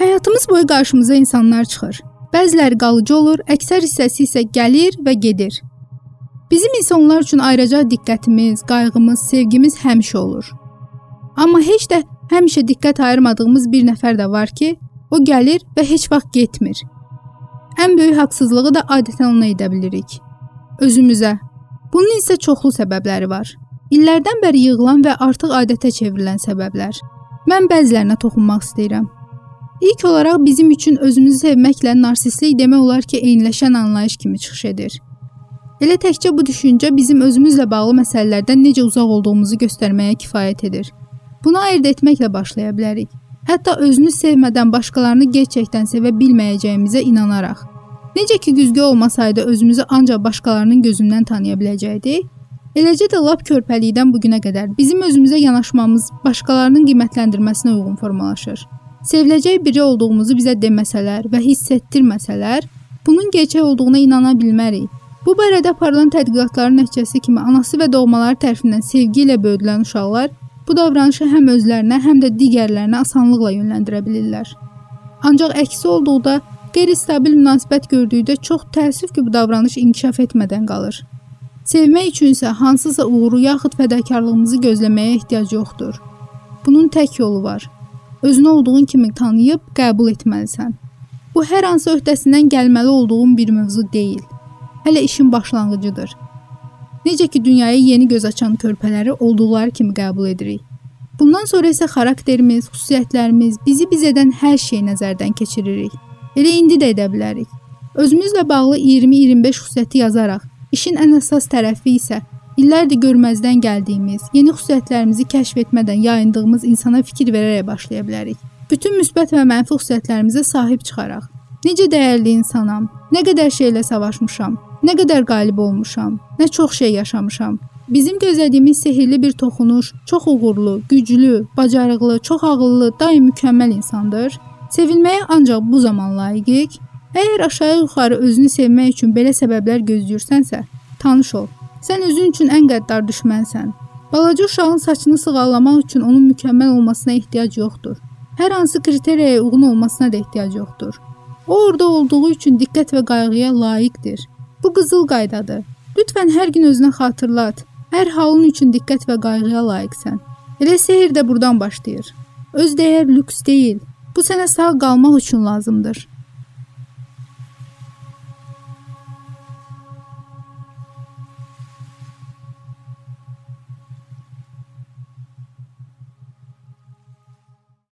Həyatımız boyu qarşımıza insanlar çıxır. Bəziləri qalıcı olur, əksər hissəsi isə gəlir və gedir. Bizim isə onlar üçün ayıracaq diqqətimiz, qayğımız, sevgimiz həmişə olur. Amma heç də həmişə diqqət ayırmadığımız bir nəfər də var ki, o gəlir və heç vaxt getmir. Ən böyük haqsızlığı da adətən ona edə bilirik. Özümüzə. Bunun isə çoxlu səbəbləri var. İllərdən bəri yığılan və artıq adətə çevrilən səbəblər. Mən bəzilərinə toxunmaq istəyirəm. İlk olaraq bizim üçün özümüzü sevməklə narsistlik demək olar ki, eyniləşən anlayış kimi çıxış edir. Elə təkcə bu düşüncə bizim özümüzlə bağlı məsələlərdən necə uzaq olduğumuzu göstərməyə kifayət edir. Bunu ayırd etməklə başlaya bilərik. Hətta özünü sevmədən başqalarını gerçəkdən sevə bilməyəcəyimizə inanaraq. Necə ki güzgü olmasaydı özümüzü ancaq başqalarının gözündən tanıya biləcəkdik, eləcə də lap körpəlikdən bu günə qədər bizim özümüzə yanaşmamız başqalarının qiymətləndirməsinə uyğun formalaşır. Seviləcək biri olduğumuzu bizə deməsələr və hiss etdirməsələr, bunun gerçək olduğuna inana bilmərik. Bu barədə aparılan tədqiqatların nəticəsi kimi anası və doğmaları tərəfindən sevgi ilə böyüdülən uşaqlar Bu davranışı həm özlərinə, həm də digərlərinə asanlıqla yönləndirə bilirlər. Ancaq əksi olduqda, qeyri-stabil münasibət gördükdə çox təəssüf ki, bu davranış inkişaf etmədən qalır. Sevmək üçün isə hansısa uğuru yaxud fədakarlığımızı gözləməyə ehtiyac yoxdur. Bunun tək yolu var. Özünü olduğun kimi tanıyıb qəbul etməlisən. Bu hər hansı öhdəsindən gəlməli olduğun bir mövzu deyil. Hələ işin başlanğıcıdır. Necə ki dünyaya yeni göz açan körpələri olduqları kimi qəbul edirik. Bundan sonra isə xarakterimiz, xüsusiyyətlərimiz, bizi biz edən hər şeyi nəzərdən keçiririk. Elə indi də edə bilərik. Özümüzlə bağlı 20-25 xüsusiyyəti yazaraq, işin ən əsas tərəfi isə illərdir görməzdən gəldiyimiz, yeni xüsusiyyətlərimizi kəşf etmədən yayındığımız insana fikir verərək başlaya bilərik. Bütün müsbət və mənfi xüsusiyyətlərimizə sahib çıxaraq, necə dəyərli insanam, nə qədər şeylə savaşmışam, Nə qədər qalib olmuşam, nə çox şey yaşamışam. Bizim gözlədiyimiz sehrli bir toxunuş, çox uğurlu, güclü, bacarıqlı, çox ağıllı, daim mükəmməl insandır. Sevilməyə ancaq bu zaman layiqik. Əgər aşağı-yuxarı özünü sevmək üçün belə səbəblər gözləyirsənsə, tanış ol. Sən özün üçün ən qəddar düşmənsən. Balaca uşağın saçını sığallamaq üçün onun mükəmməl olmasına ehtiyac yoxdur. Hər hansı kriteriyaya uyğun olmasına da ehtiyac yoxdur. O orada olduğu üçün diqqət və qayğıya layiqdir. Bu qızıl qaydadır. Lütfən hər gün özünə xatırlat. Hər halın üçün diqqət və qayğıya layiqsən. Elə sehr də burdan başlayır. Öz dəyər lüks deyil. Bu sənə sağ qalmaq üçün lazımdır.